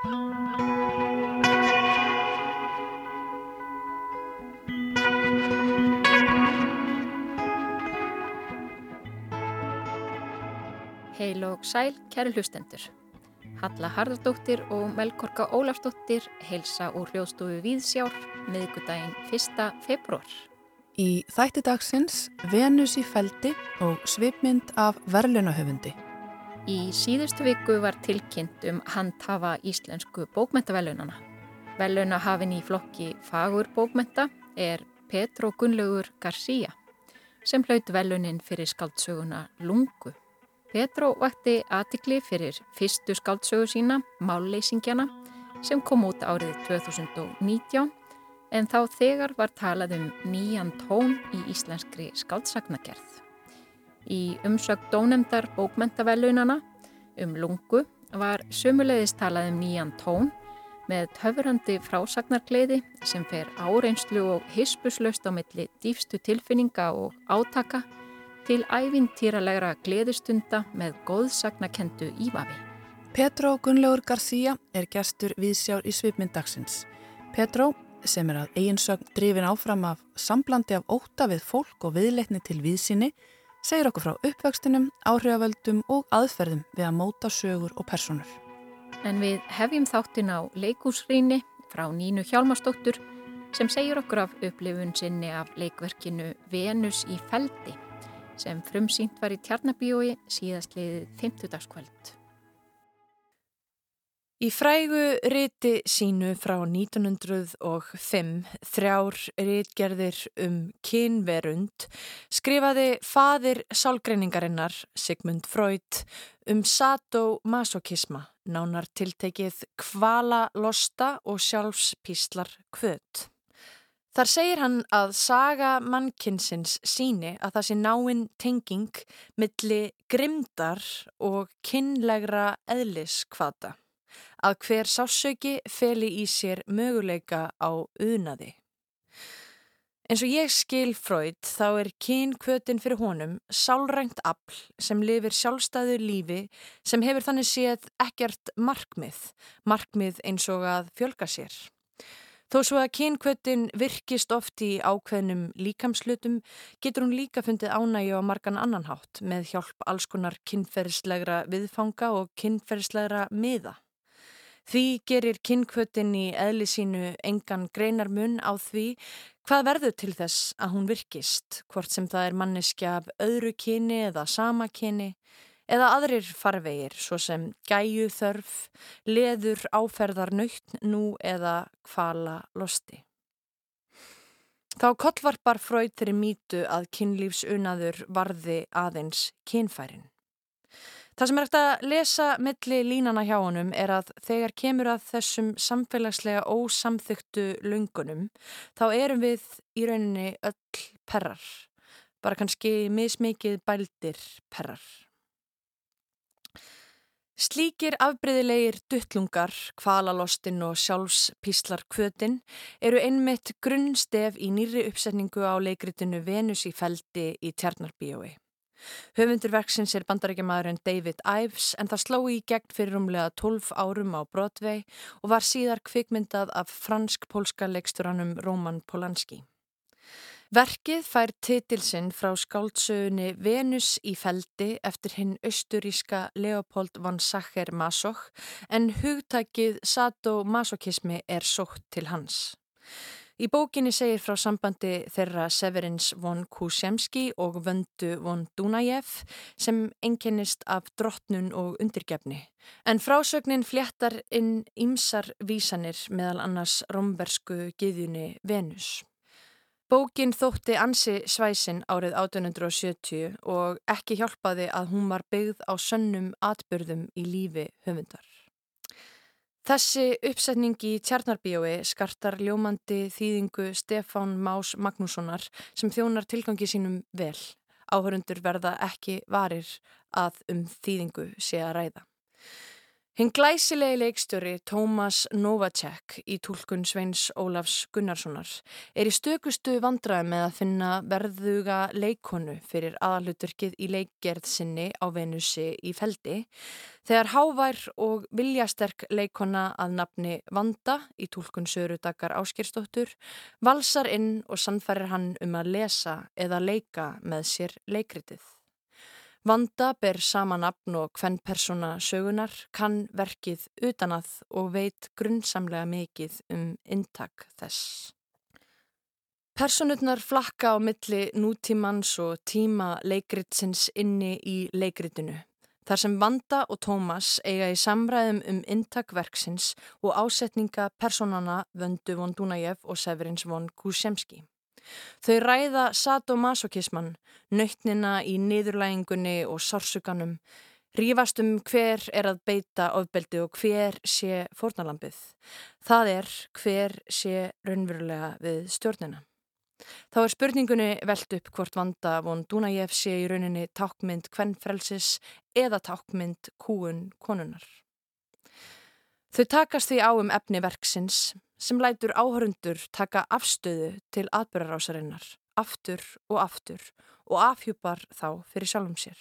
Heil og sæl, kæri hlustendur. Halla Harðardóttir og Melkorka Ólafsdóttir heilsa úr hljóðstofu Víðsjár miðgudaginn 1. februar. Í þætti dagsins Venus í feldi og svipmynd af verðlunahöfundi. Í síðustu viku var tilkynnt um handhafa íslensku bókmentavelunana. Velunahafin í flokki Fagur bókmenta er Petro Gunnlaugur García sem hlaut velunin fyrir skaldsöguna Lungu. Petro vakti aðtikli fyrir fyrstu skáldsögu sína, Málleysingjana, sem kom út árið 2019 en þá þegar var talað um nýjan tón í íslenskri skáldsagnagerð. Í umsökt dónemdar bókmentavelunana um lungu var sömulegðist talað um nýjan tón með töfurandi frásagnargleiði sem fer áreinslu og hispuslaust á milli dýfstu tilfinninga og átaka til ævintýralegra gleðistunda með góðsagnakendu ívafi. Petró Gunnlaugur García er gestur viðsjár í svipmyndagsins. Petró, sem er að eiginsögn drifin áfram af samblandi af óta við fólk og viðleitni til viðsynni, segir okkur frá uppvöxtinum, áhrifavöldum og aðferðum við að móta sögur og personur. En við hefjum þáttin á leikúsrýni frá Nínu Hjálmarsdóttur sem segir okkur af upplifun sinni af leikverkinu Venus í feldi sem frumsýnt var í Tjarnabíói síðastliðið 50 dagskvöld. Í frægu riti sínu frá 1905 þrjár ritgerðir um kynverund skrifaði fadir sálgreiningarinnar Sigmund Freud um sadomasokisma, nánar tiltekið kvala losta og sjálfspíslar kvöt. Þar segir hann að saga mannkinsins síni að það sé náinn tenging milli grimdar og kynlegra eðliskvata, að hver sásauki feli í sér möguleika á unaði. Eins og ég skil Freud þá er kynkvötin fyrir honum sálrænt afl sem lifir sjálfstæðu lífi sem hefur þannig séð ekkert markmið, markmið eins og að fjölga sér. Þó svo að kynkvötin virkist oft í ákveðnum líkamslutum getur hún líka fundið ánægju á margan annan hátt með hjálp alls konar kynferðislegra viðfanga og kynferðislegra miða. Því gerir kynkvötin í eðli sínu engan greinar mun á því hvað verður til þess að hún virkist, hvort sem það er manneskja af öðru kyni eða sama kyni, eða aðrir farvegir svo sem gæju þörf, leður áferðar nöytt nú eða kvala losti. Þá kollvarpar fröyd þeirri mítu að kynlífsunaður varði aðeins kynfærin. Það sem er eftir að lesa milli línana hjá honum er að þegar kemur að þessum samfélagslega ósamþyktu lungunum þá erum við í rauninni öll perrar, bara kannski mismikið bældir perrar. Slíkir afbreyðilegir duttlungar, kvalalostin og sjálfspíslar kvötin eru einmitt grunnstef í nýri uppsetningu á leikritinu Venus í feldi í Tjarnarbíói. Höfundurverksins er bandarækjamaðurinn David Ives en það sló í gegn fyrir umlega 12 árum á Broadway og var síðar kvikmyndað af fransk-pólska leiksturanum Roman Polanski. Verkið fær titilsinn frá skáldsögunni Venus í feldi eftir hinn austuríska Leopold von Sacher-Masoch en hugtækið sadomasochismi er sótt til hans. Í bókinni segir frá sambandi þeirra Severins von Kusemski og Vöndu von Dunajev sem enkennist af drottnun og undirgefni. En frásögnin fléttar inn ímsar vísanir meðal annars rombersku giðjunni Venus. Bókin þótti ansi svæsin árið 1870 og ekki hjálpaði að hún var byggð á sönnum atbyrðum í lífi höfundar. Þessi uppsetning í Tjarnarbíói skartar ljómandi þýðingu Stefán Más Magnússonar sem þjónar tilgangi sínum vel. Áhörundur verða ekki varir að um þýðingu sé að ræða. Hinn glæsilegi leikstjóri Tómas Novacek í tólkun Sveins Ólafs Gunnarssonar er í stökustu vandraði með að finna verðuga leikonu fyrir aðalutverkið í leikgerð sinni á Venusi í feldi þegar hávær og viljasterk leikona að nafni Vanda í tólkun Sörudakar Áskirstóttur valsar inn og sannfærir hann um að lesa eða leika með sér leikritið. Vanda ber sama nafn og hvern persóna sögunar kann verkið utanað og veit grunnsamlega mikið um intak þess. Personutnar flakka á milli nútímans og tíma leikritsins inni í leikritinu. Þar sem Vanda og Tómas eiga í samræðum um intakverksins og ásetninga personana Vöndu von Dunajev og Severins von Kusemski. Þau ræða sadomasokisman, nöytnina í niðurlægingunni og sársuganum, rífast um hver er að beita ofbeldi og hver sé fórnalampið. Það er hver sé raunverulega við stjórnina. Þá er spurningunni veld upp hvort vanda von Dunajef sé í rauninni tákmynd kvennfrelsis eða tákmynd kúun konunar. Þau takast því á um efni verksins sem lætur áhörundur taka afstöðu til atbyrjarásarinnar, aftur og aftur og afhjúpar þá fyrir sjálfum sér.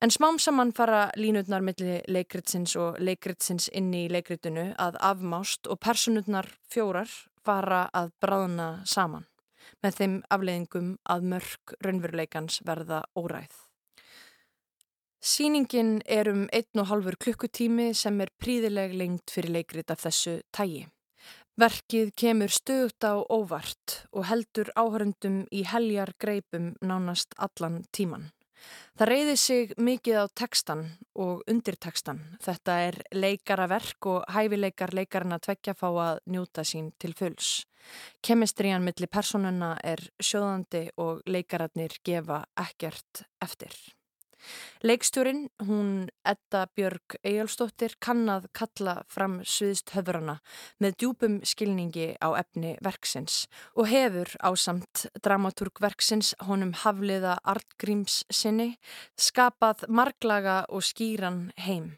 En smám saman fara línutnar millir leikritsins og leikritsins inni í leikritinu að afmást og personutnar fjórar fara að bráðna saman með þeim afleiðingum að mörg raunveruleikans verða óræð. Sýningin er um einn og halfur klukkutími sem er príðileg lengt fyrir leikrit af þessu tægi. Verkið kemur stöðut á óvart og heldur áhörundum í heljar greipum nánast allan tíman. Það reyði sig mikið á tekstan og undirtekstan. Þetta er leikaraverk og hæfileikar leikarinn að tvekja fá að njúta sín til fulls. Kemistriðan millir personuna er sjóðandi og leikararnir gefa ekkert eftir. Leikstjórin, hún Edda Björg Egilstóttir, kannad kalla fram sviðst höfurana með djúpum skilningi á efni verksins og hefur á samt dramatúrkverksins honum hafliða Artgríms sinni skapað marglaga og skýran heim.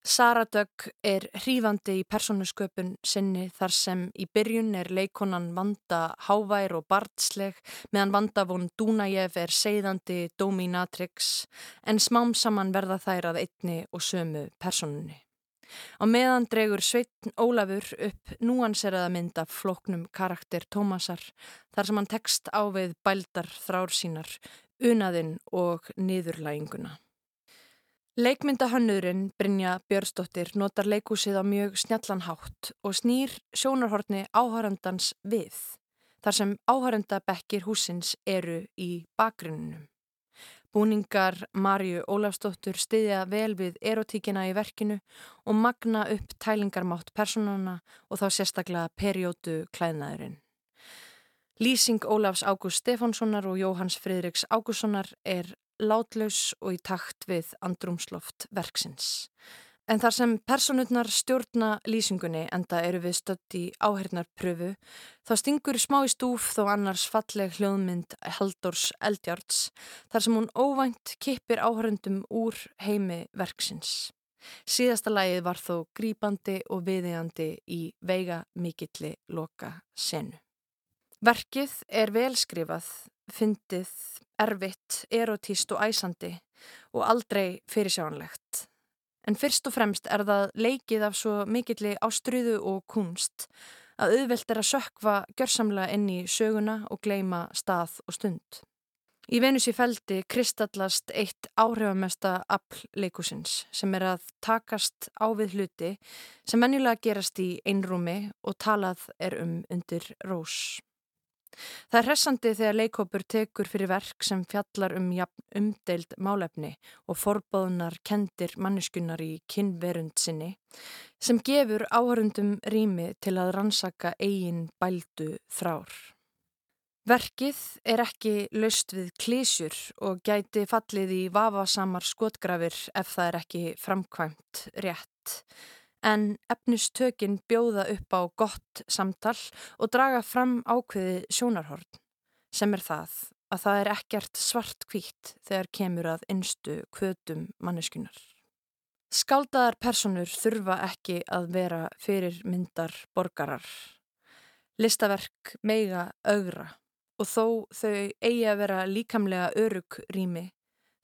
Sara Dögg er hrífandi í persónusköpun sinni þar sem í byrjun er leikonan Vanda hávær og barnsleg meðan Vanda von Dunajef er seiðandi dominatrix en smám saman verða þær að einni og sömu persónunni. Á meðan dregur Sveitn Ólafur upp núanseraða mynd af floknum karakter Tómasar þar sem hann tekst á við bældar þrár sínar, unaðinn og niðurlæginguna. Leikmyndahönnurinn Brynja Björnsdóttir notar leikúsið á mjög snjallan hátt og snýr sjónarhortni áhærandans við, þar sem áhærandabekkir húsins eru í bakgrunnum. Búningar Marju Ólafsdóttur stiðja vel við erotíkina í verkinu og magna upp tælingarmátt personana og þá sérstaklega perjótu klæðnaðurinn. Lýsing Ólafs Ágúst Stefánssonar og Jóhanns Fridriks Ágússonar er látlaus og í takt við andrumsloft verksins. En þar sem personutnar stjórna lýsingunni enda eru við stött í áhernarpröfu, þá stingur smá í stúf þó annars falleg hljóðmynd Haldors Eldjarts, þar sem hún óvænt kippir áhörndum úr heimi verksins. Síðasta lægið var þó grípandi og viðegandi í veiga mikilli loka senu. Verkið er velskrifað, fyndið, erfitt, erotíst og æsandi og aldrei fyrirsjánlegt. En fyrst og fremst er það leikið af svo mikilli ástruðu og kunst að auðvelt er að sökva gjörsamlega inn í söguna og gleima stað og stund. Í Venus í feldi kristallast eitt áhrifamesta afleikusins sem er að takast á við hluti sem mennilega gerast í einrúmi og talað er um undir rós. Það er hressandi þegar leikópur tekur fyrir verk sem fjallar um umdeild málefni og forbóðunar kendir manneskunnar í kynverund sinni sem gefur áhörundum rými til að rannsaka eigin bældu þrár. Verkið er ekki löst við klísjur og gæti fallið í vafasamar skotgrafir ef það er ekki framkvæmt rétt en efnistökin bjóða upp á gott samtal og draga fram ákveði sjónarhorn sem er það að það er ekkert svart kvítt þegar kemur að einstu kvötum manneskunar. Skáldaðar personur þurfa ekki að vera fyrir myndar borgarar. Listaverk meiga augra og þó þau eigi að vera líkamlega örug rými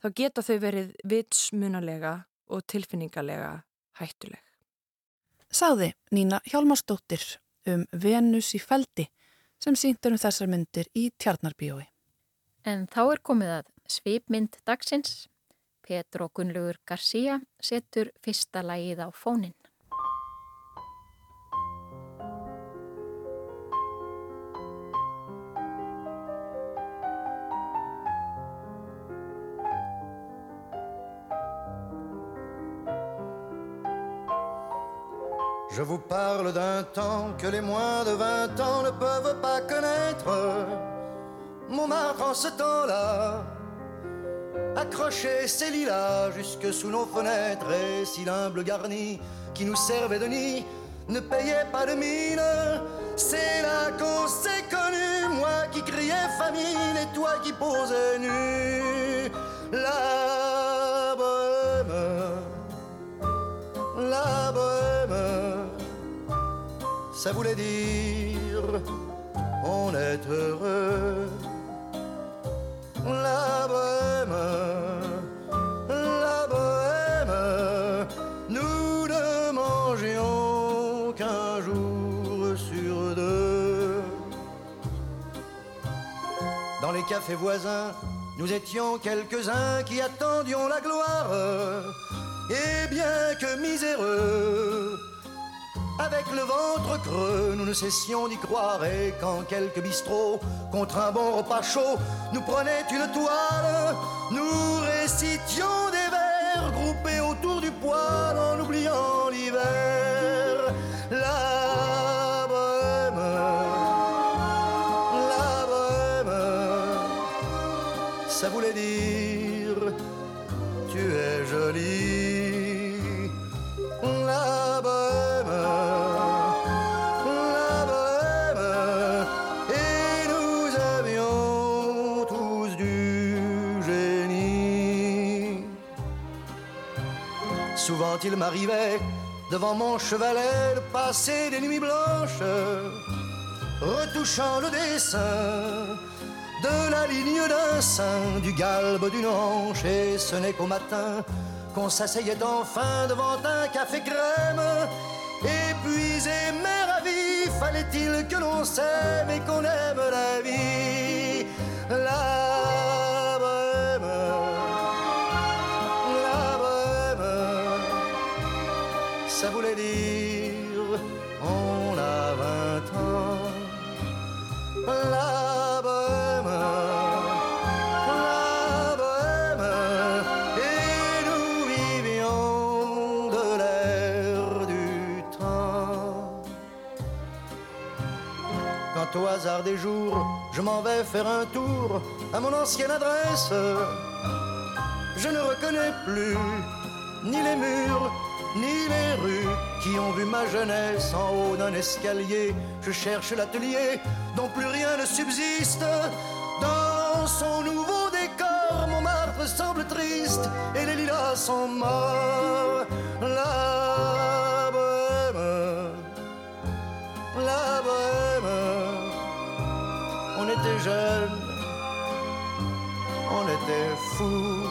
þá geta þau verið vitsmunalega og tilfinningalega hættuleg. Sáði Nína Hjálmarsdóttir um Venus í feldi sem síndur um þessar myndir í Tjarnarbíói. En þá er komið að svipmynd dagsins. Petro Gunnlaugur García setur fyrsta lagið á fónin. Je vous parle d'un temps que les moins de vingt ans ne peuvent pas connaître. Montmartre en ce temps-là accrochait ses lilas jusque sous nos fenêtres et si l'humble garni qui nous servait de nid ne payait pas de mine. C'est là qu'on s'est connu, moi qui criais famine et toi qui posais nu. Ça voulait dire on est heureux. La bohème, la bohème, nous ne mangions qu'un jour sur deux. Dans les cafés voisins, nous étions quelques-uns qui attendions la gloire. Et bien que miséreux, avec le ventre creux, nous ne cessions d'y croire. Et quand quelques bistrots, contre un bon repas chaud, nous prenaient une toile, nous récitions il m'arrivait devant mon chevalet de passer des nuits blanches, retouchant le dessin de la ligne d'un sein, du galbe d'une hanche, et ce n'est qu'au matin qu'on s'asseyait enfin devant un café crème. Épuisé mais ravi, fallait-il que l'on s'aime et qu'on aime la vie? On a vingt ans. La bohème, la bohème, et nous vivions de l'air du temps. Quand au hasard des jours, je m'en vais faire un tour à mon ancienne adresse, je ne reconnais plus ni les murs, ni les rues qui ont vu ma jeunesse en haut d'un escalier. Je cherche l'atelier dont plus rien ne subsiste. Dans son nouveau décor, Montmartre semble triste et les lilas sont morts. La bohème, la bohème, on était jeunes, on était fous.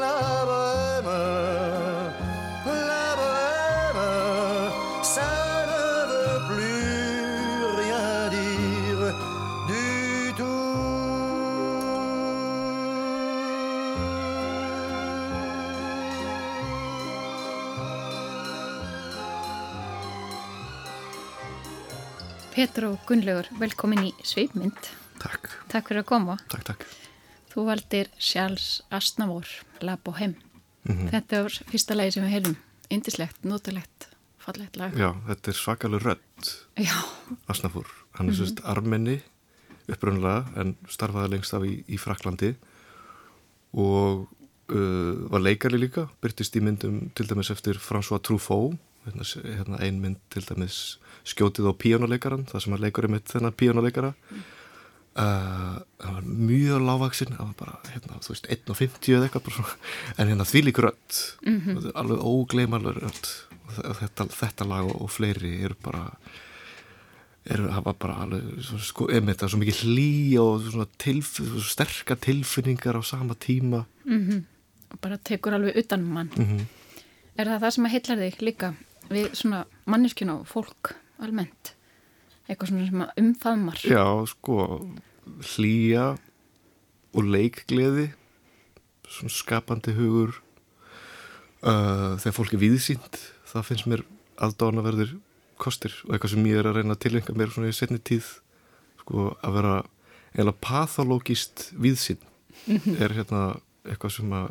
La bohème, Petro Gunnlaugur, velkomin í Sveipmynd. Takk, Takk fyrir að koma. takk, takk. Þú valdir Charles Aznavour, La Bohème. Mhm. Þetta var fyrsta lagi sem við heilum. Indislegt, notalegt, fallegt lag. Já, þetta er svakalega rödd, Já, Asnafúr. Hann er sérst armenni upprunnulega en starfaði lengst af í, í Fraklandi og uh, var leikari líka, byrtist í myndum til dæmis eftir François Truffaut, hérna, hérna ein mynd til dæmis skjótið á píjónuleikaran, það sem að leikari mitt þennan píjónuleikara. Uh, hann var mjög lágvaksinn hann var bara, hérna, þú veist, 1.50 eða eitthvað en hérna því líkur öll mm -hmm. alveg ógleimalur öll þetta, þetta lag og, fleiri eru bara eru, það var bara alveg sko, einmitt, svo mikið hlý og tilf, sterkar tilfinningar á sama tíma mm -hmm. og bara tekur alveg utan um mann mm -hmm. er það það sem að heillar þig líka við svona manneskjuna og fólk almennt eitthvað svona sem að umfaðmar Já, sko, hlýja og leikgleði svona skapandi hugur uh, þegar fólk er viðsýnd það finnst mér aðdánaverðir kostir og eitthvað sem ég er að reyna að tilengja mér svona í setni tíð sko, að vera eða pathológist viðsýnd -hmm. er hérna eitthvað sem að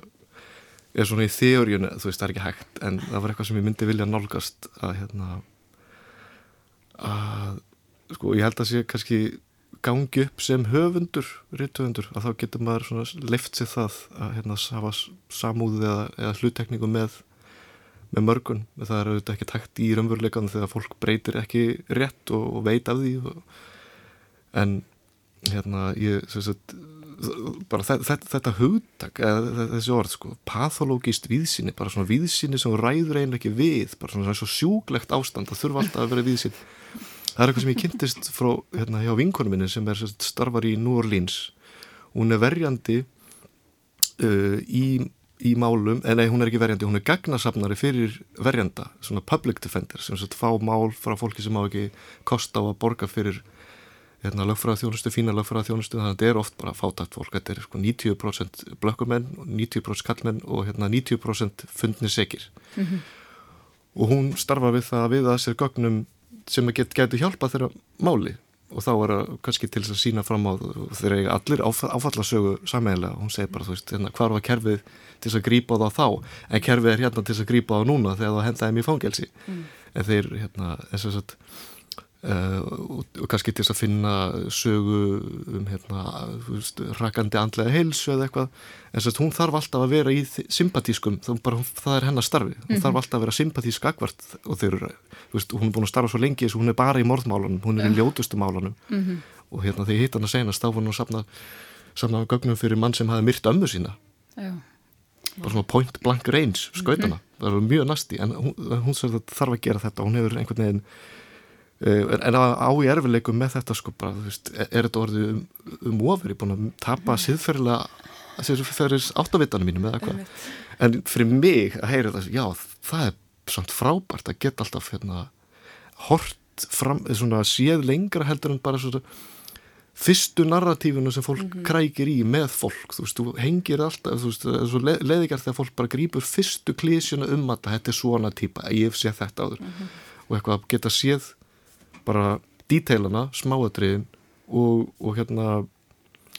er svona í þeoríun þú veist það er ekki hægt en það var eitthvað sem ég myndi vilja nálgast að hérna að sko ég held að sé kannski gangi upp sem höfundur rittöfundur að þá getur maður leift sér það að hérna hafa samúðið eða, eða hluttekningu með með mörgun, það er auðvitað ekki takt í raunveruleikan þegar fólk breytir ekki rétt og, og veit af því og, en hérna ég sagt, bara þetta, þetta hugtak þessi orð sko, pathológist viðsynni, bara svona viðsynni sem ræður eiginlega ekki við, bara svona svo sjúglegt ástand það þurfa alltaf að vera viðsynni það er eitthvað sem ég kynntist frá hérna hjá vinkonum minni sem er starfar í New Orleans. Hún er verjandi uh, í, í málum en nei hún er ekki verjandi, hún er gagnasafnari fyrir verjanda, svona public defender sem sagt fá mál frá fólki sem á ekki kosta á að borga fyrir hérna lögfræða þjónustu, fína lögfræða þjónustu þannig að þetta er oft bara fátækt fólk. Þetta er sko 90% blökkumenn 90% kallmenn og hérna 90% fundni segir mm -hmm. og hún starfa við það við að sér gögnum sem get, getur hjálpað þeirra máli. Og þá er það kannski til þess að sína fram á þeirra eiga allir áfallasögu sammeðilega og hún segir bara þú veist hérna, hvað var kerfið til þess að grípa það á þá? En kerfið er hérna til þess að grípa á núna þegar það hendaði mér fangelsi. Mm. en þeir hérna þess að Uh, og, og kannski til þess að finna sögu um hérna, veist, rakandi andlega heilsu eða eitthvað en þess að hún þarf alltaf að vera í sympatískum, bara, það er hennar starfi hún mm -hmm. þarf alltaf að vera sympatísk akvart og þeir, veist, hún er búin að starfa svo lengi hún er bara í morðmálunum, hún er í ljótustu málunum mm -hmm. og hérna þegar hitt hann að senast þá var hún að sapna, sapna gögnum fyrir mann sem hafi myrt ömmu sína Já. bara svona point blank range skautana, mm -hmm. það er mjög næsti en hún, hún þarf að gera þetta, hún hefur einhvern veginn en á í erfileikum með þetta sko bara, þú veist, er, er þetta orðið um, um ofur, ég er búin að tapa mm. síðferðilega síðferðis áttavitanum mínum eða hvað, en fyrir mig að heyra það, já, það er samt frábært að geta alltaf hérna hort fram, svona séð lengra heldur en bara svona fyrstu narratífunu sem fólk mm -hmm. krækir í með fólk, þú veist, þú hengir alltaf, þú veist, það er svo leðigar þegar fólk bara grýpur fyrstu klísjuna um að þetta er svona típa, ég séð þetta áður mm -hmm. og eitthvað að geta séð bara díteilana, smáatriðin og, og hérna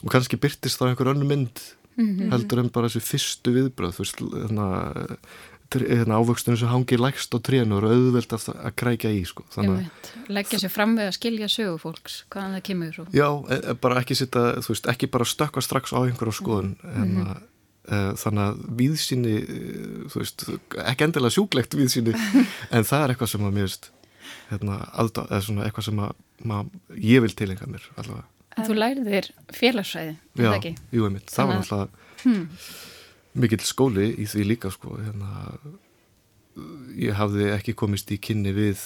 og kannski byrtist það einhver önnu mynd mm -hmm. heldur en bara þessi fyrstu viðbröð þú veist, hérna, hérna ávöxtunum sem hangi lægst á trénu og auðvelt að, að krækja í sko. leggja sér fram við að skilja sögu fólks, hvaðan það kemur og... já, e, e, bara ekki sitta, þú veist, ekki bara stökka strax á einhverju skoðun mm -hmm. e, þannig að viðsýni þú veist, ekki endilega sjúklegt viðsýni en það er eitthvað sem að mér veist hérna, alda, eða svona eitthvað sem að, að ég vil tilenga mér allavega. En þú lærið þér félagsræði, er það ekki? Já, jú, einmitt, það var alltaf hmm. mikill skóli í því líka sko, hérna ég hafði ekki komist í kynni við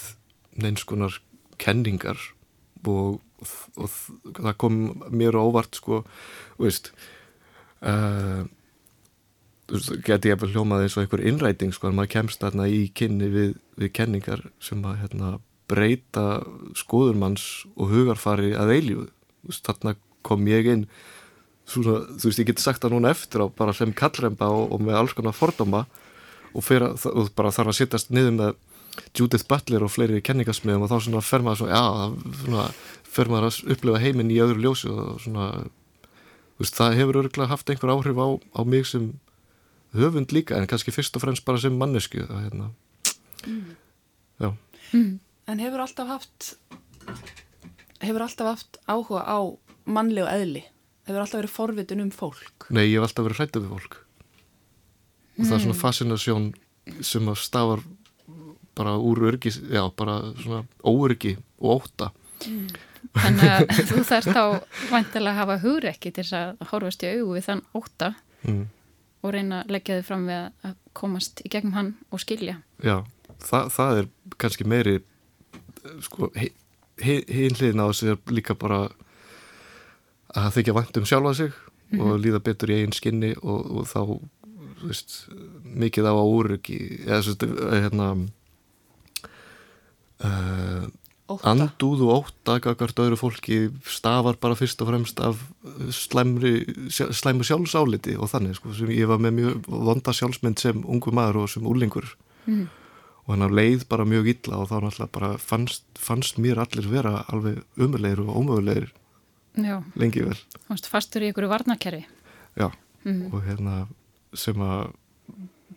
neinskonar kenningar og, og, og það kom mér óvart sko, veist uh, geti ég að hljómaði eins og einhver innræting sko, en maður kemst þarna í kynni við, við kenningar sem að hérna breyta skoðurmanns og hugarfari að eilju þarna kom ég inn svona, þú veist ég geti sagt það núna eftir á bara sem kallremba og, og með alls konar fordóma og, fyrir, og bara þarf að sittast niður með Judith Butler og fleiri kenningasmiðum og þá svona fer maður svona, já, svona fer maður að upplifa heiminn í öðru ljósi og svona veist, það hefur örgulega haft einhver áhrif á, á mig sem höfund líka en kannski fyrst og fremst bara sem mannesku hérna mm. já mm. En hefur alltaf haft hefur alltaf haft áhuga á mannlegu eðli? Hefur alltaf verið forvitin um fólk? Nei, ég hef alltaf verið hrættið við fólk og mm. það er svona hmm. fascinasjón sem að stafar bara úr örgi, já, bara svona óörgi og óta mm. þannig að þú þarfst á vantilega að hafa hugrekki til þess að horfast í augu við þann óta mm. Og reyna að leggja þið fram við að komast í gegnum hann og skilja. Já, það, það er kannski meiri sko, hinn hliðin á þessu er líka bara að þykja vant um sjálfa sig mm -hmm. og líða betur í einn skinni og, og þá veist, mikið á að úröki eða svona hérna uh, andúð og óta gagart öðru fólki stafar bara fyrst og fremst af slæmri, slæmu sjálfsáliti og þannig sko, sem ég var með mjög vonda sjálfsmynd sem ungu maður og sem úlingur mm. og hann á leið bara mjög illa og þá náttúrulega bara fannst, fannst mér allir vera alveg umöðleir og ómöðuleir lengi vel Fastur í ykkur varnakerfi Já, mm. og hérna sem að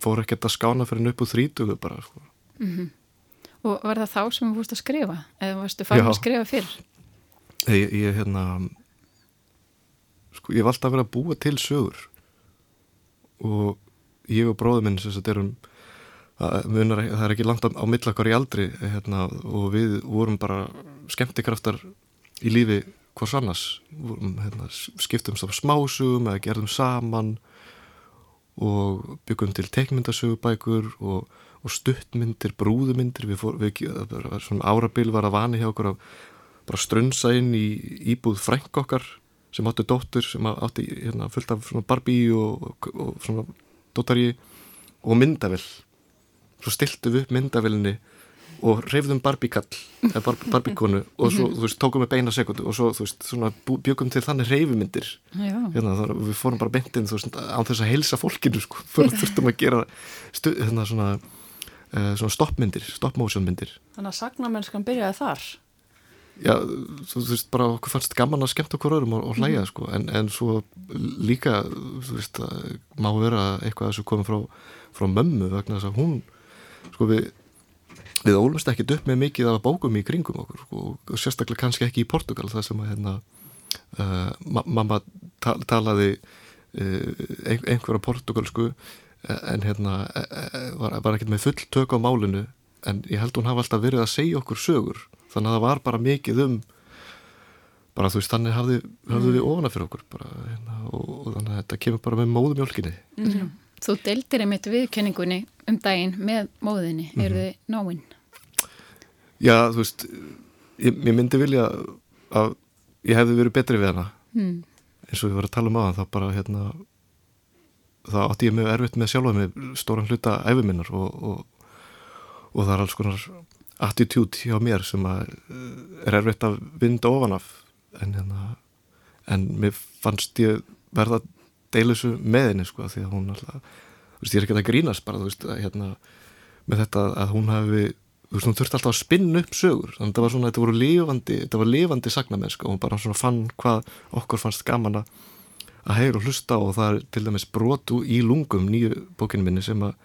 fór ekkert að skána fyrir úr þrítugu bara sko. mm -hmm. Og var það þá sem þú fórst að skrifa? Eða varstu farin að skrifa fyrr? Ég, ég hérna sko, ég valdi að vera að búa til sögur og ég og bróðum minn sem þetta erum munar, það er ekki langt á, á millakar í aldri hérna, og við vorum bara skemmtikraftar í lífi hvers annars vorum, hérna, skiptumst á smásugum eða gerðum saman og byggum til teikmyndasögubækur og, og stuttmyndir, brúðmyndir við, fór, við svona árabil var að vani hjá okkur að bara strunsa inn í íbúð frænk okkar sem átti dóttur sem átti hérna, fullt af Barbie og, og svona dóttari og myndavill svo stiltu við upp myndavillinni og reyfðum barbíkall barbíkonu og svo þú veist tókum við beina sekundu og svo veist svona byggum til þannig reyfmyndir hérna, við fórum bara beintinn þú veist á þess að heilsa fólkinu sko. Fyrir að þurftum að gera stu, hérna, svona, svona stoppmyndir stoppmotionmyndir Þannig að sagnamennskan byrjaði þar? Já, þú veist bara okkur fannst gaman að skemmt okkur öðrum og, og hlæja mm. sko. En, en svo líka þú veist má vera eitthvað sem komið frá, frá mömmu vegna þess að hún sko við við ólumst ekkert upp með mikið af bókum í kringum okkur sko, og sérstaklega kannski ekki í Portugal það sem að hérna, uh, ma mamma ta talaði uh, einhverja portugalsku en hérna e, e, e, var, var ekkert með full tök á málinu en ég held hún hafa alltaf verið að segja okkur sögur þannig að það var bara mikið um bara þú veist þannig hafði, hafði við mm. ofana fyrir okkur bara, hérna, og, og þannig að þetta kemur bara með móðumjólkinni mm -hmm. Þú deildir einmitt viðkenningunni um daginn með móðinni, mm -hmm. eru þið náinn? Já, þú veist, ég, ég myndi vilja að ég hefði verið betri við hana mm. eins og við varum að tala um aðan, þá bara hérna þá átti ég mjög erfitt með sjálfa með stóran hluta æfiminnar og, og, og það er alls konar attitút hjá mér sem eh, er erfitt að vinda ofan af. En hérna en mér fannst ég verða að deila þessu með henni sko því að hún alltaf, þú veist, ég er ekki að grínast bara, þú veist, að hérna með þetta að hún hafi þú veist, hún þurfti alltaf að spinna upp sögur. Þannig að þetta var svona, þetta voru lifandi þetta var lifandi sagnamensk og hún bara svona fann hvað okkur fannst gaman að heyra og hlusta og það er til dæmis brotu í lungum nýju bókinu minni sem að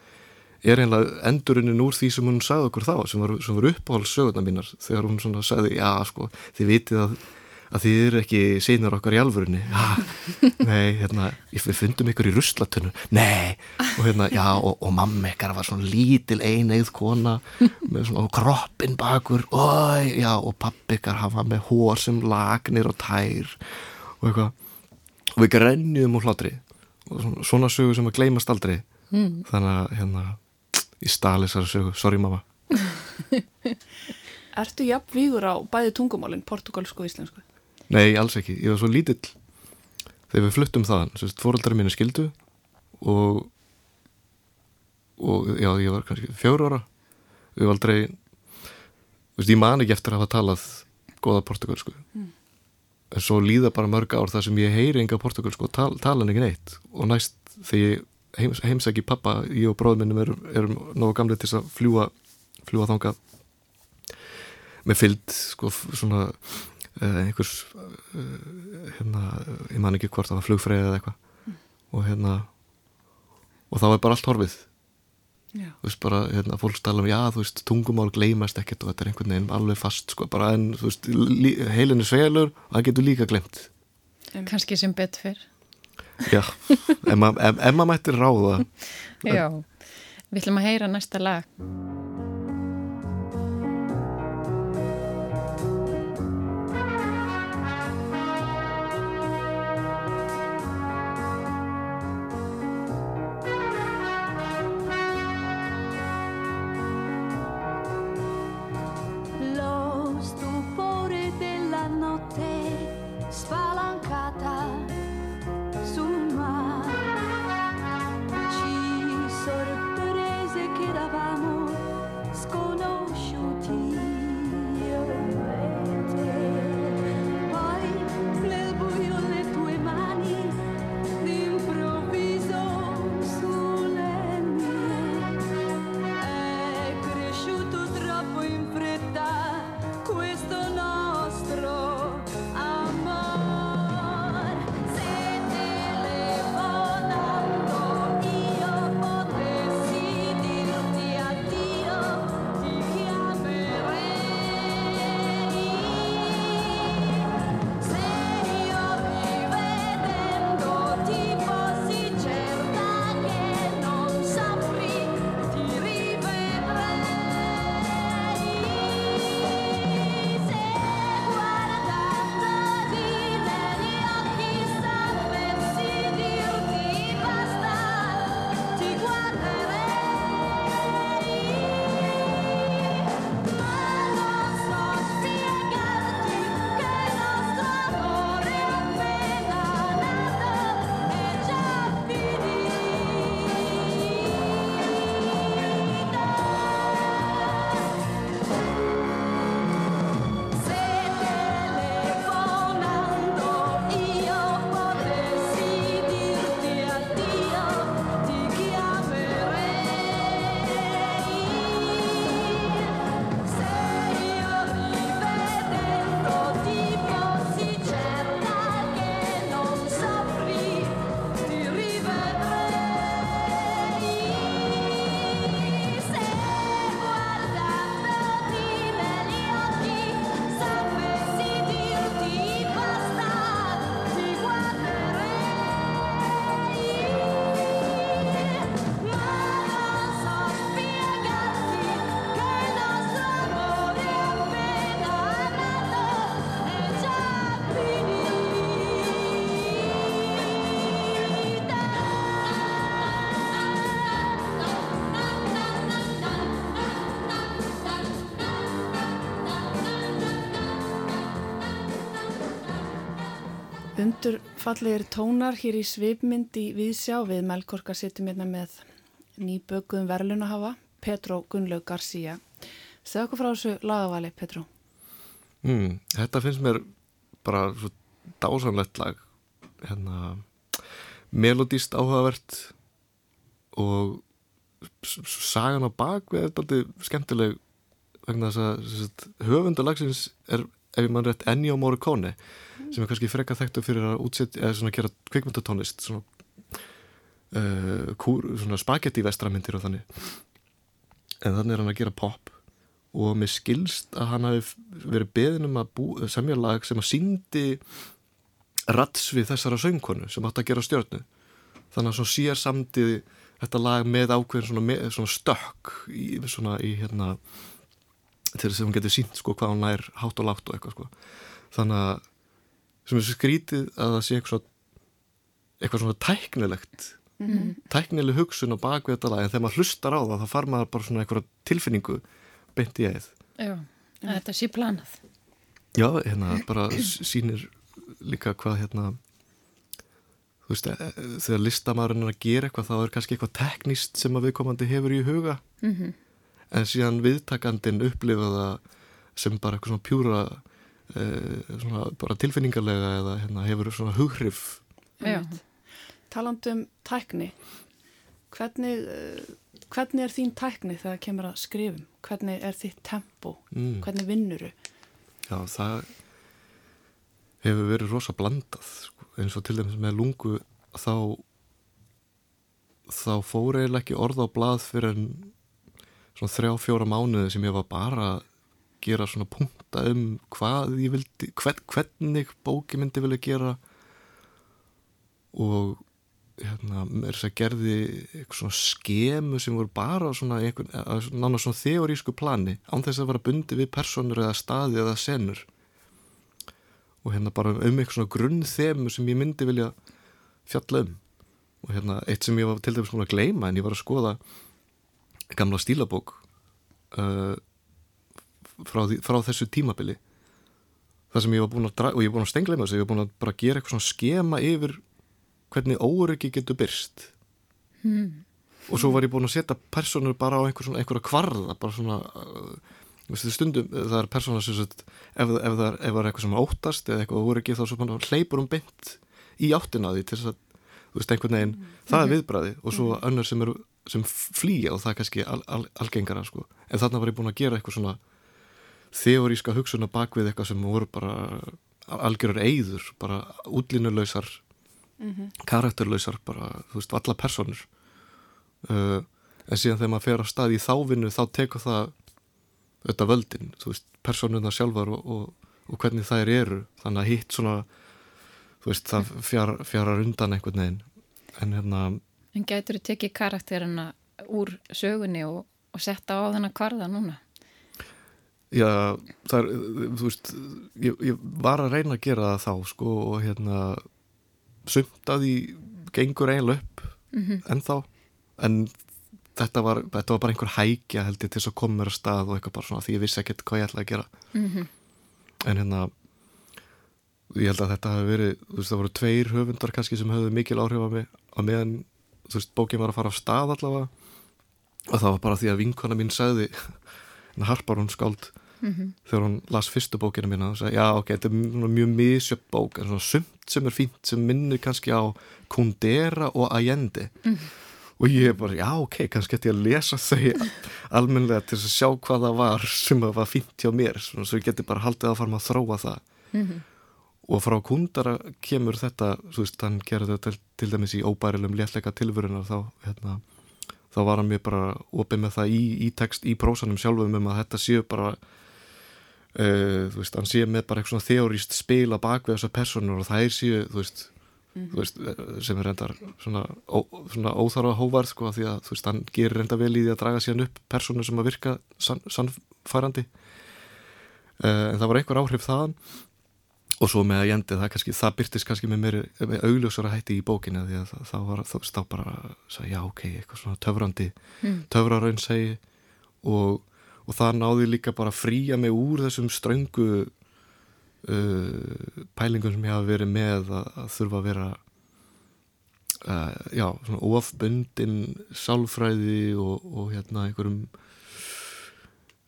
er einlega endurinn úr því sem hún sagði okkur þá sem var, var uppáhalds sögurna mínar þegar hún svona sagði, já sko, þið vitið að að þið eru ekki sínur okkar í alvörunni. Ja, nei, hérna við fundum ykkur í ruslatunnu, nei og hérna, já, og, og mamma ykkar var svona lítil eineigð kona með svona kroppin bakur. Og, já, og pappi ykkar hafa með hór sem lagnir og tær og eitthvað og við grenjum úr hlátri og svona, sögu sem að gleymast aldrei mm. þannig að, hérna í stali þessari sögu, sorry mamma Ertu jafn vígur á bæði tungumálinn, portugalsku og íslensku? Nei, alls ekki. Ég var svo lítill þegar við fluttum þaðan. Fóröldari mínu skildu og, og já, ég var kannski fjóru ára. Við var aldrei, veist, ég man ekki eftir að hafa talað goða portugalsku. Mm. En svo líða bara mörg ár þar sem ég heyri enga portugalsku og tal, tala ekki neitt. Og næst þegar ég heims, heimsæki pappa, ég og bróðminnum erum, erum nógu gamlega til að fljúa, fljúa þánga með fyllt, sko, svona Eh, einhvers eh, hérna, ég man ekki hvort það var flugfræði eða eitthvað mm. og hérna og þá er bara allt horfið. Þú veist bara, hérna, fólk stala um já, þú veist, tungumál gleymast ekkert og þetta er einhvern veginn alveg fast, sko, bara en þú veist, heilinu svelur og það getur líka glemt. Kanski sem bett fyrr Já, ef maður mættir ráða. Já, við ætlum að heyra næsta lag Undurfallegir tónar hér í svipmynd í Víðsjá við Melkorka sittum hérna með nýbökuðum verlunahafa, Petró Gunnlaug García. Segð okkur frá þessu lagavali, Petró. Mm, þetta finnst mér bara svo dásamlegt lag hérna melodíst áhugavert og sagan á bak við er bara skemmtileg vegna þess að höfundalagsins er ef ég mann rétt Ennio Morricone sem er kannski frekka þekktu fyrir að útsetja eða svona gera kvikmyndatónist svona, uh, svona spagetti vestramindir og þannig. En þannig er hann að gera pop. Og mér skilst að hann hafi verið beðin um að semja lag sem að síndi rats við þessara söngkonu sem átt að gera stjórnu þannig að svo sér samtið þetta lag með ákveðin svona, með, svona stökk í, svona í hérna til þess að hún getur sínt sko hvað hún nær hátt og látt og eitthvað sko. Þannig að sem er svo skrítið að það sé eitthvað, eitthvað svona tæknilegt. Mm -hmm. tæknileg hugsun á bakvið þetta lag en þegar maður hlustar á það þá far maður bara svona eitthvað tilfinningu beint í eið Já, þetta sé planað. Já, hérna bara sínir líka hvað hérna þú veist, e, e, þegar listamæðurinn er að gera eitthvað þá er kannski eitthvað tekníst sem að viðkomandi hefur í huga. Mm -hmm. en síðan viðtakandin upplifa það sem bara eitthvað svona pjúra svona bara tilfinningarlega eða hérna, hefur svona hughrif Talandum tækni hvernig, eh, hvernig er þín tækni þegar það kemur að skrifum? Hvernig er þitt tempo? Mm. Hvernig vinnuru? Já, það hefur verið rosa blandað sko. eins og til dæmis með lungu þá þá fór eiginlega ekki orð á blað fyrir en svona þrjá fjóra mánuði sem ég var bara gera svona punta um hvað ég vildi hvern, hvernig bóki myndi vilja gera. Og hérna, mér þess að gerði eitthvað svona skemu sem voru bara svona, nána svona þeorísku plani án þess að vera bundi við personur eða staði eða senur. Og hérna bara um eitthvað svona grunn þemu sem ég myndi vilja fjalla um. Og hérna eitt sem ég var til dæmis svona að gleima en ég var að skoða gamla stílabók uh, frá, því, frá þessu tímabili það sem ég var búin að og ég var búin að stengleima þess að ég var búin að bara gera eitthvað svona skema yfir hvernig óryggi getur byrst hmm. og svo var ég búin að setja personur bara á einhver svona, einhverja kvarða bara svona uh, stundum, það er persóna sem sagt, ef, ef það er, ef er eitthvað sem óttast eða eitthvað ekki þá hleypur um beint í áttina því til þess að þú veist einhvern veginn, mm. það er mhm. viðbræði og svo mm. önnur sem, sem flýja og það er kannski al, al, algengara sko. en þarna var ég búin að gera eitthvað svona þeoríska hugsun að bakvið eitthvað sem voru bara algjörur eigður, bara útlínulausar mm -hmm. karakterlausar bara, þú veist, alla personur uh, en síðan þegar maður fer á stað í þávinnu þá tekur það þetta völdin, þú veist, personuna sjálfar og, og, og hvernig þær eru þannig að hitt svona þú veist, það fjar, fjarar undan einhvern veginn en hérna En gætur þú tekið karakterina úr sögunni og, og setta á þennan kvarða núna? Já, það er, þú veist ég, ég var að reyna að gera það þá sko og hérna sumt að því gengur eiginlega upp mm -hmm. en þá en þetta var, þetta var bara einhver hækja held ég til þess að koma mér að stað og eitthvað bara svona því ég vissi ekkert hvað ég ætlaði að gera mm -hmm. en hérna ég held að þetta hafi verið þú veist það voru tveir höfundar kannski sem höfðu mikil áhrif á mig á meðan þú veist bókin var að fara á stað allavega og það var bara því að vinkona mín sagði harpar hún skáld mm -hmm. þegar hún las fyrstu bókina mína og sagði já ok, þetta er mjög misjöpp bók en svona sumt sem er fínt sem minnir kannski á Kundera og Allende mm -hmm og ég er bara, já ok, kannski ætti ég að lesa þau almenlega til að sjá hvað það var sem var fínt hjá mér svona, svo ég geti bara haldið að fara að þróa það mm -hmm. og frá kundara kemur þetta, þú veist, hann gerði þetta til, til dæmis í óbærilegum léttleika tilvörunar þá, hérna, þá var hann mér bara opið með það í, í text í prósanum sjálfum um að þetta séu bara uh, þú veist, hann séu með bara eitthvað svona þeoríst spil að bakvega þessar personur og það er séu, þú veist Mm -hmm. veist, sem er reyndar svona, ó, svona óþarfa hóvarð sko því að veist, hann gerir reynda vel í því að draga síðan upp personu sem að virka sann, sannfærandi uh, en það var einhver áhrif þaðan og svo með að jendi það kannski, það byrtist kannski með mér með augljósara hætti í bókinu því að það, var þá stá bara að já ok, eitthvað svona töfrandi mm. töfraraun segi og, og það náði líka bara að fríja mig úr þessum ströngu uh, pælingum sem ég hafa verið með að, að þurfa að vera uh, já, svona ofbundin sálfræði og, og hérna einhverjum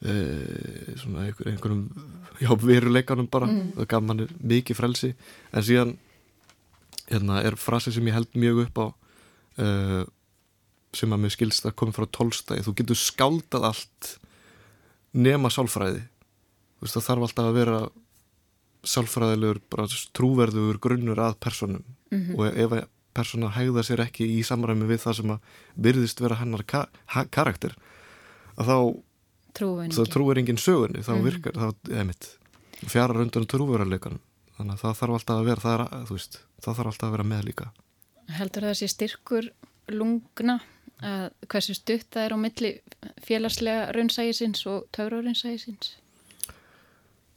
uh, svona einhver, einhverjum já, veruleikanum bara. Mm. það gaf manni mikið frelsi. En síðan hérna er frasi sem ég held mjög upp á uh, sem að mér skilst að koma frá tólstæði þú getur skáldað allt nema sálfræði. Veist það þarf alltaf að vera sálfræðilegur bara trúverðugur grunnur að personum mm -hmm. og ef að persóna hægða sér ekki í samræmi við það sem að byrðist vera hennar ka karakter að þá trúir enginn sögunni. Þá mm. virkar, þá, eða mitt fjara rundan trúverðarleikanum þannig að það þarf alltaf að vera það, er, veist, það þarf alltaf að vera með líka. Heldur það að sé styrkur lungna að hversu stutt það er á milli félagslega raunsægisins og töfraraunsægisins?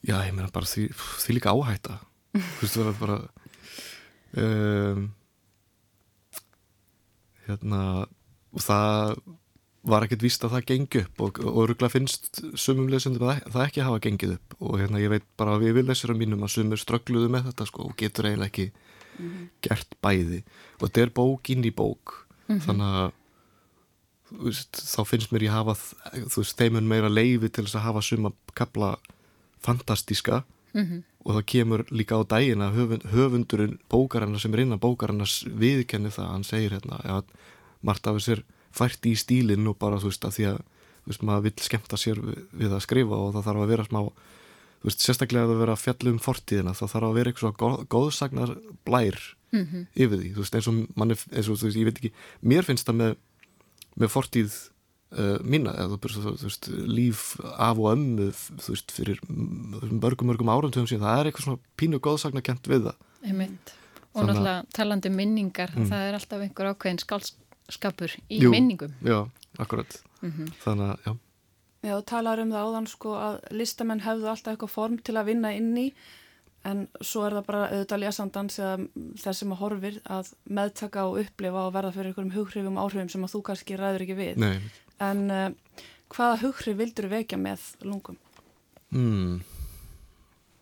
Já, ég meina bara því, því líka áhætta þú veist, það er bara um, hérna og það var ekkert víst að það gengi upp og, og öruglega finnst sumum lesundum að það ekki hafa gengið upp og hérna ég veit bara að við lesura mínum að sumur ströggluðu með þetta sko og getur eiginlega ekki mm -hmm. gert bæði og þetta er bók inn í bók mm -hmm. þannig að veist, þá finnst mér ég hafa veist, þeimun meira leiði til þess að hafa suma kapla fantastíska mm -hmm. og það kemur líka á daginn að höfund, höfundurinn bókarinnar sem er innan bókarinnars viðkenni það, hann segir hérna að Marta af þessir fært í stílinn og bara þú veist að því að þú veist maður vil skemta sér við, við að skrifa og það þarf að vera smá þú veist sérstaklega að vera fjallum fortíðina þá þarf að vera eitthvað góð, góðsagnar blær mm -hmm. yfir því þú veist eins og mann eins og þú veist ég veit ekki mér finnst það með, með fortíð uh, mína eða þú veist líf af og ömmu þú veist fyrir mörgum mörgum árantöfum síðan það er eitthvað svona pínu góðsagnarkent við það Einmitt. og náttúrulega talandi minningar mm. það er alltaf einhver ákveðin skálskapur í Jú, minningum Já, akkurat mm -hmm. þannig að, já Já, talar um það áðan sko að listamenn hefðu alltaf eitthvað form til að vinna inn í en svo er það bara auðvitað lésandans eða þess sem að horfir að meðtaka og upplifa og verða fyrir einhverjum hughrifum áhrifum sem að þú kannski ræður ekki við Nei En uh, hvaða hugri vildur þú vekja með lungum? Mm.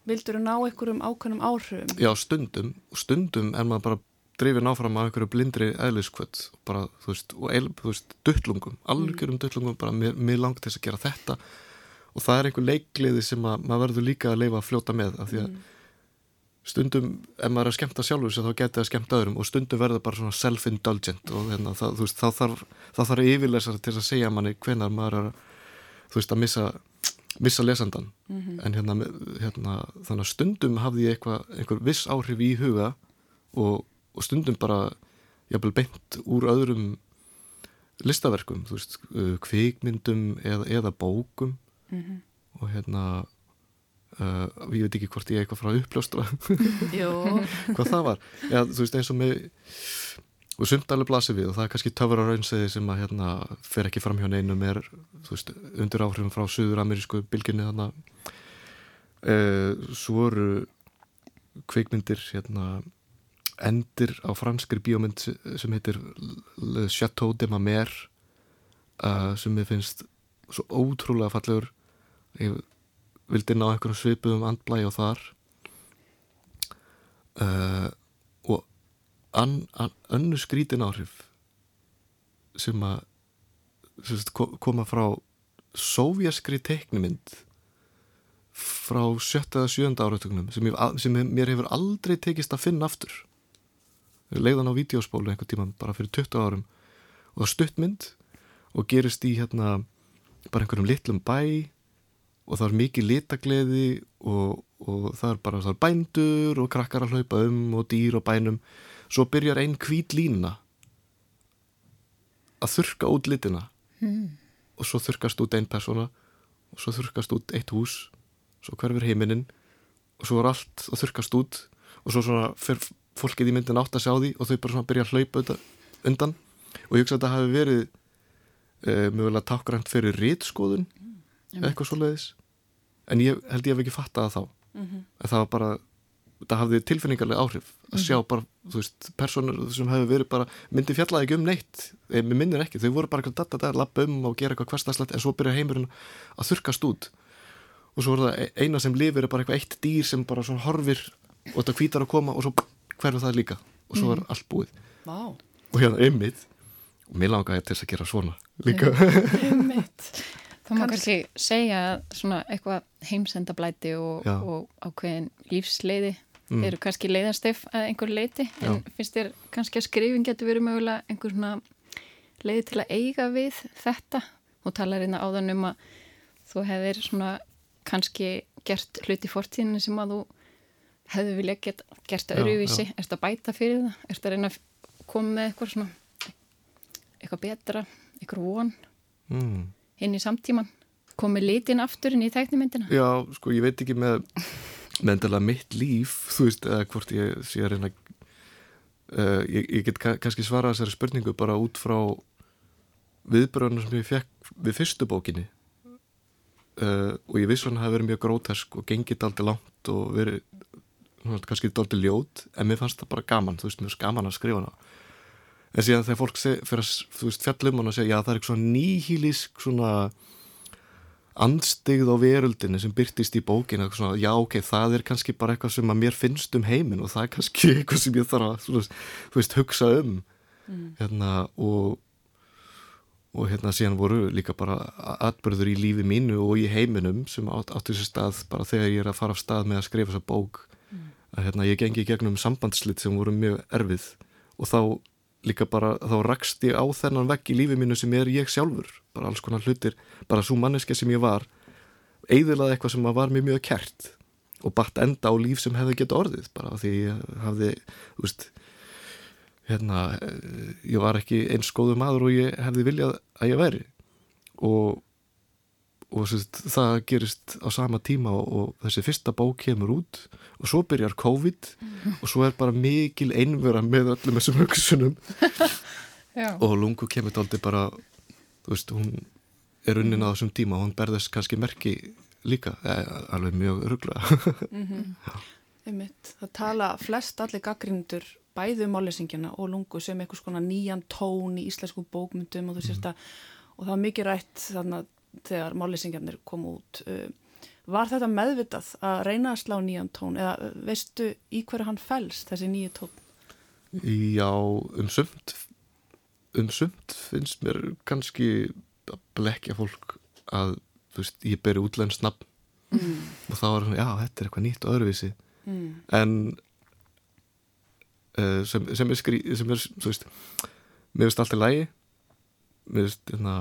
Vildur þú ná einhverjum ákveðnum áhrifum? Já, stundum. Stundum er maður bara drifin áfram af einhverju blindri eðliskvöld bara, þú veist, og el, þú veist, duttlungum algjörum duttlungum, bara mér, mér langt þess að gera þetta og það er einhver leikliði sem að, maður verður líka að leifa að fljóta með af því að mm stundum, ef maður er að skemta sjálfur þá getur það að skemta öðrum og stundum verður bara svona self-indulgent og hérna, það, veist, þá þarf, þarf yfirlesar til að segja manni hvenar maður er þú veist að missa, missa lesandan mm -hmm. en hérna, hérna þannig að stundum hafði ég eitthvað einhver viss áhrif í huga og, og stundum bara jafnvel beint úr öðrum listaverkum, þú veist kvikmyndum eða, eða bókum mm -hmm. og hérna Uh, ég veit ekki hvort ég er eitthvað frá uppljóstra hvað það var. Já, þú veist eins og með og sumt alveg blasir við og það er kannski töfra raunseði sem að hérna fer ekki fram hjá neinum er veist, undir áhrifum frá söður-amerísku bylginni þannig uh, svo eru kveikmyndir hérna endir á franskri bíómynd sem heitir Le Chateau de Mamère uh, sem ég finnst svo ótrúlega fallegur. Ég vildi ná einhverjum svipuðum andblægi og þar. Uh, og an, an, önnu skrítin áhrif sem að sem koma frá sóvjaskri teiknumind frá sjötta eða sjönda áratögnum sem, sem mér hefur aldrei tekist að finna aftur. Leiðan á vídeospólu einhver tíma bara fyrir 20 árum. Og það stuttmynd og gerist í hérna bara einhverjum litlum bæ og það er mikið litagleði og, og það er bara það er bændur og krakkar að hlaupa um og dýr og bænum. Svo byrjar einn hvít lína að þurka út litina. Mm. og svo þurkast út einn persóna og svo þurkast út eitt hús svo hverfur heiminin og svo er allt að þurkast út og svo svona fyrir fólkið í myndin átt að sjá því og þau bara svona byrja að hlaupa undan og ég hugsa að þetta hafi verið e, mögulega takkrænt fyrir rítskoðun eitthvað svo leiðis en ég held ég hef ekki fattað það þá. Mm -hmm. en það var bara, það hafði tilfinningarlega áhrif að mm -hmm. sjá bara, þú veist personur sem hefur verið bara, myndi fjallaði ekki um neitt, eða minnir ekki. Þau voru bara eitthvað data, data, lappa um og gera eitthvað hverstaslætt en svo byrja heimurinn að þurkast út. Og svo er það e- eina sem lifir er bara eitthvað eitt dýr sem bara svona horfir og þetta hvítar að koma og svo hverfur það líka. Og svo er Mhm. allt búið. Vá, og hérna ymmið og mér langaði til þess að gera svona líka. Einmitt. Það má Kanns- kannski segja að svona eitthvað heimsendablæti og, Já. og ákveðin lífsleiði Mm. eru kannski leiðastef að einhver leiti en finnst þér kannski að skrifin getur verið mögulega einhver svona leiði til að eiga við þetta og talar hérna áðan um að þú hefðir svona kannski gert hluti í fortíðinu sem að þú hefði vilja get, gert Já, öðruvísi erst að bæta fyrir það, erst að reyna að koma með eitthvað svona eitthvað betra, eitthvað von mm. Inn í samtíman komið litin aftur inn í tæknimyndina Já, sko, ég veit ekki með með endalega mitt líf þú veist, eða hvort ég sé að reyna uh, ég, ég get ka kannski svara þessari spurningu bara út frá viðbröðunum sem ég fekk við fyrstu bókinni. Uh, og ég viss hann hafi verið mjög grótesk og gengið daldi langt og verið kannski daldi ljót en mér fannst það bara gaman, þú veist, mér fannst gaman að skrifa hana en síðan þegar fólk fyrir að veist, fjallum og segja, já það er eitthvað svona nýhílísk svona andstigð á veröldinni sem byrtist í bókinu svona, já ok, það er kannski bara eitthvað sem að mér finnst um heiminn og það er kannski eitthvað sem ég þarf að svona, veist, hugsa um. Hérna og og hérna síðan voru líka bara atbyrður í lífi mínu og í heiminum sem átt, sér stað bara þegar ég er að fara af stað með að skrifa þessa bók. Að hérna ég gengi gegnum sambandslit sem voru mjög erfið og þá líka bara, þá rakst ég á þennan vegg í lífi mínu sem er ég sjálfur. Bara alls konar hlutir, bara svo manneska sem ég var eigðilaði eitthvað sem var mér mjög kert og batt enda á líf sem hefði gett orðið. Bara því ég hafði, þú veist hérna, eh, ég var ekki eins góðu maður og ég hefði viljað að ég væri. Og, og sérst, það gerist á sama tíma og, og þessi fyrsta bók kemur út og svo byrjar COVID og svo er bara mikil einvera með öllum þessum hugsunum. Og lungu kemur daldi bara þú veist, hún er unnin á þessum tíma og hún berðast kannski merki líka, eh, alveg mjög öruglega Einmitt. Það tala flest allir gaggrindur bæði um máleysingina og lungu sem einhvers konar nýjan tón í íslensku bókmyndum og þú sést að og það var mikið rætt þannig að þegar máleysingjarnir kom út. Uh, Var þetta meðvitað að reyna að slá nýjan tón eða uh, veistu í hverju hann fælst þessi nýju tón? Já, um sumt um sumt finnst mér kannski að blekja fólk að, þú veist, ég beri útlænst nafn Mm. og þá er hann, já, þetta er eitthvað nýtt og öðruvísi Mm. en uh, sem, sem er skrí sem er, þú veist mér finnst allt í lægi mér finnst, hérna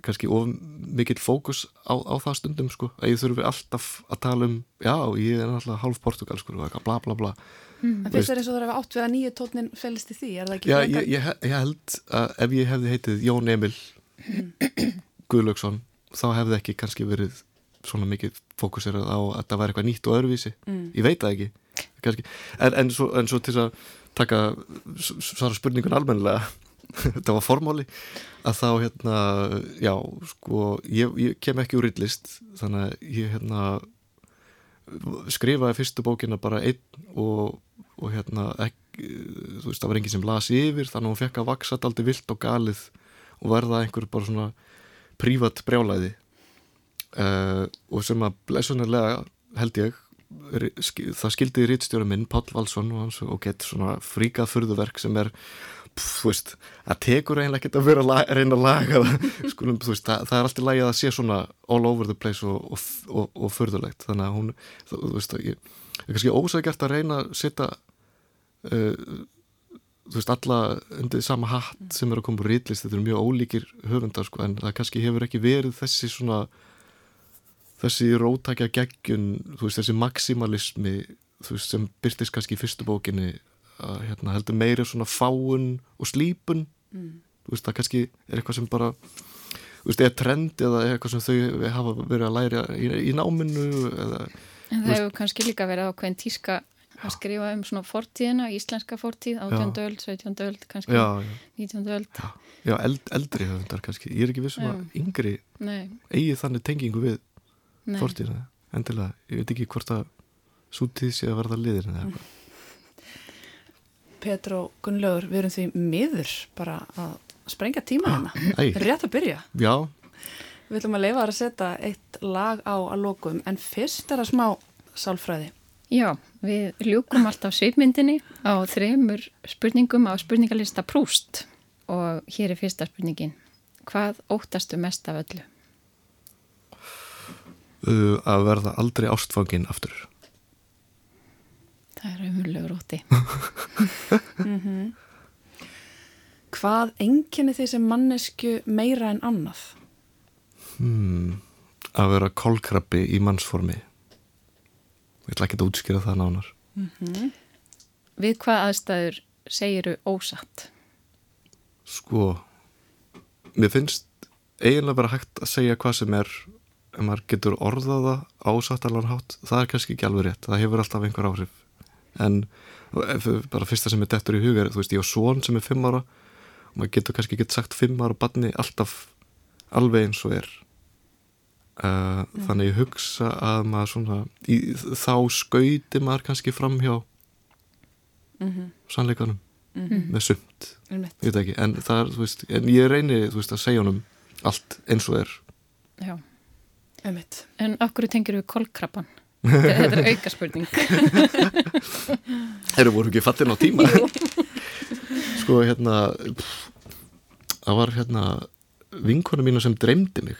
kannski of mikill fókus á, á það stundum, sko, að ég þurfi alltaf að tala um, já, ég er náttúrulega hálf portugal, sko, bla bla bla En finnst þér eins og það er átt við að nýju tónin fælst í því? Er það ekki Já, ég, ég, ég held að ef ég hefði heitið Jón Emil Guðlaugsson þá hefði ekki kannski verið svona mikið fókusirað á að það væri eitthvað nýtt og öðruvísi Mm. ég veit það ekki kannski. En, en, svo, en svo til að taka svara spurningun almennilega þetta var formáli að þá hérna, já, sko ég, ég kem ekki úr yllist þannig að ég hérna skrifaði fyrstu bókina bara einn og, og hérna ekki, þú veist, það var enginn sem lasi yfir þannig að hún fekk að vaksa daldi vilt og galið og verða einhver bara svona prívat brjálæði. Uh, og sem að blessunarlega held ég það skildi rítstjóra minn Páll Valsson og hans og gett svona fríkað furðuverk sem er pff, þú veist, það tekur eiginlega ekkert að vera að reyna að laga það. Skulum, þú veist, það, það er alltaf lægi að það sé svona all over the place og, og, og, og furðulegt. Þannig að hún, þú, þú veist að ég er kannski ósækjart að reyna að setja uh, þú veist, alla undir sama hatt sem er að koma úr rítlist, þetta eru mjög ólíkir höfundar sko, en það kannski hefur ekki verið þessi svona þessi rótækja geggjun þú veist, þessi maximalismi þú veist, sem byrtist kannski í fyrstu bókinni að hérna, heldur meiri svona fáun og slípun þú veist, það kannski er eitthvað sem bara þú veist, er trend eða er eitthvað sem þau hafa verið að læra í, í náminu eða, En það hefur kannski líka verið ákveðin tíska að skrifa um svona fortíðina, íslenska fortíð, 18. öld, 17. öld, kannski já, já, 19. öld. já eld, eldri höfundar kannski, ég er ekki vissum að yngri Nei, eigi þannig tengingu við nei. fortíðina, endilega, ég veit ekki hvort að svo tíð sé að verða liðin eða eitthvað Petro Gunnlaugur, við erum því miður bara að sprengja tíma hérna. Æ, Rétt að byrja. já, Við ætlum að leifa að setja eitt lag á að lokum en fyrst er það smá sálfræði. Já, við ljúkum alltaf svipmyndinni á þremur spurningum á spurningalista Prúst og hér er fyrsta spurningin. Hvað óttastu mest af öllu? Uh, að verða aldrei ástfangin aftur. Það er umhverlegur ótti. mm -hmm. Hvað enginni sem mannesku meira en annað? Hmm, að vera kolkrabbi í mannsformi. Ég ætla ekki að útskýra það nánar. Mm -hmm. Við hvað aðstæður segiru ósatt? Sko, mér finnst eiginlega bara hægt að segja hvað sem er ef maður getur orðaða ásattalan hátt, það er kannski ekki alveg rétt það hefur alltaf einhver áhrif en bara fyrsta sem er dettur í huga þú veist, ég á svon sem er fimm ára og maður getur kannski ekki sagt fimm ára barni alltaf alveg eins og er. Uh, mm. þannig ég hugsa að maður svona í, þá skauti maður kannski fram hjá mm -hmm. sannleikanum. Mm -hmm. með sumt. Ég ekki, en það er, veist en ég reyni, þú veist, að segja honum allt eins og er. Já, ummitt En okkur tengir við kolkrabban Þetta er auka spurning Þeir voru ekki fattin á tíma? Sko, hérna það var hérna vinkonu mínu sem dreymdi mig.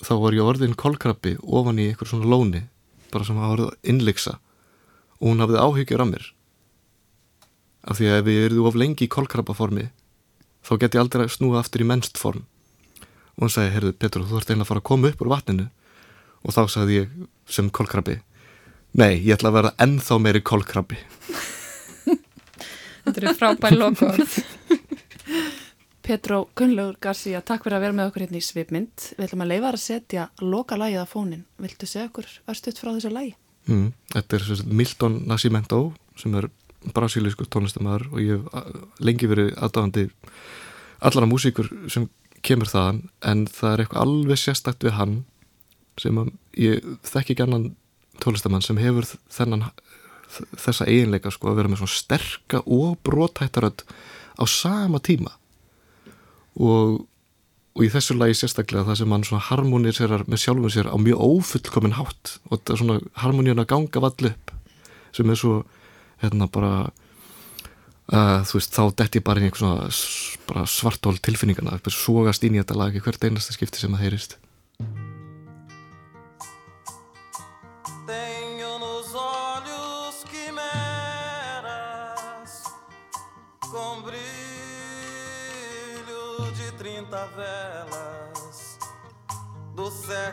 Þá var ég orðin kolkrabbi ofan í einhver svona lóni bara sem hafa verið innleiksa og hún hafði áhyggjur af mér. Af því að ef ég erði of lengi í kolkrabbaformi þá get ég aldrei snúið aftur í mennst form og hún sagði, heyrðu Petur, þú ert einlega að fara að koma upp úr vatninu og þá sagði ég sem kolkrabbi nei, ég ætla að vera ennþá meiri kolkrabbi Þetta eru frábær lokaord Petró Gunnlaugur García, takk fyrir að vera með okkur hérna í Svipmynd. Við ætlum að leifa að setja loka lagið af fónin. Viltu segja okkur örstuðt frá þessu lagi? Mm, þetta er Milton Nascimento sem er brasílisku tónlistamæður og ég hef lengi verið aðdáðandi allara músíkur sem kemur þaðan en það er eitthvað alveg sérstakt við hann sem ég þekki ekki annan tónlistamann sem hefur þennan þessa eiginleika sko að vera með svona sterka og brótættarödd á sama tíma. Og, og í þessu lagi sérstaklega það sem hann svona harmoniserar með sjálfum sér á mjög ófullkomin hátt og þetta er svona harmoníun að ganga vall upp sem er svo hérna bara uh, þú veist þá detti bara í einhvern svona svartól tilfinningana, það er svogast inn í þetta lagi hvert einasta skipti sem það heyrist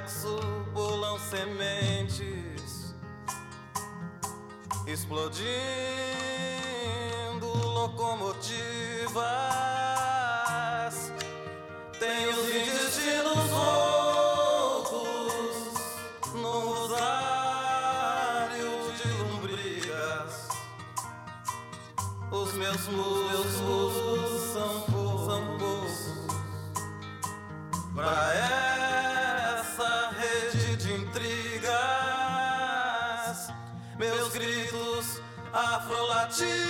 sexo pulam sementes, explodindo locomotivas. Tem os intestinos loucos no rosário de lombrigas. Os meus muslos são poucos pra ela. watching.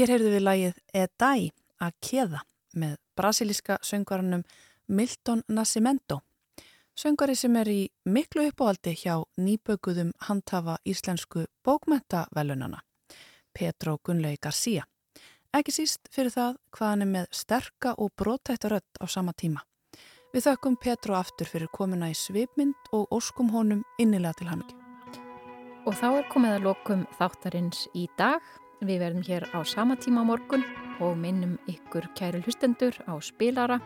Hér heyrðu við lagið Edai að keða með brasilíska söngvaranum Milton Nascimento. Söngvari sem er í miklu uppáhaldi hjá nýbökuðum handhafa íslensku bókmentavelunana, Petro Gunnlegi Garcia. Ekki síst fyrir það hvað hann er með sterka og brótætta rödd á sama tíma. Við þökkum Petro aftur fyrir komuna í svipmynd og óskum honum innilega til hann ekki. Og þá er komið að lokum þáttarins í dag. Við verðum hér á sama tíma morgun og minnum ykkur kæru hlustendur á spilara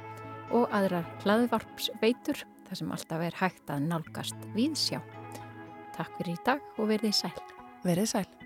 og aðrar hlaðvarpsveitur þar sem alltaf er hægt að nálgast viðsjá. Takk fyrir í dag og verðið sæl. Verið sæl.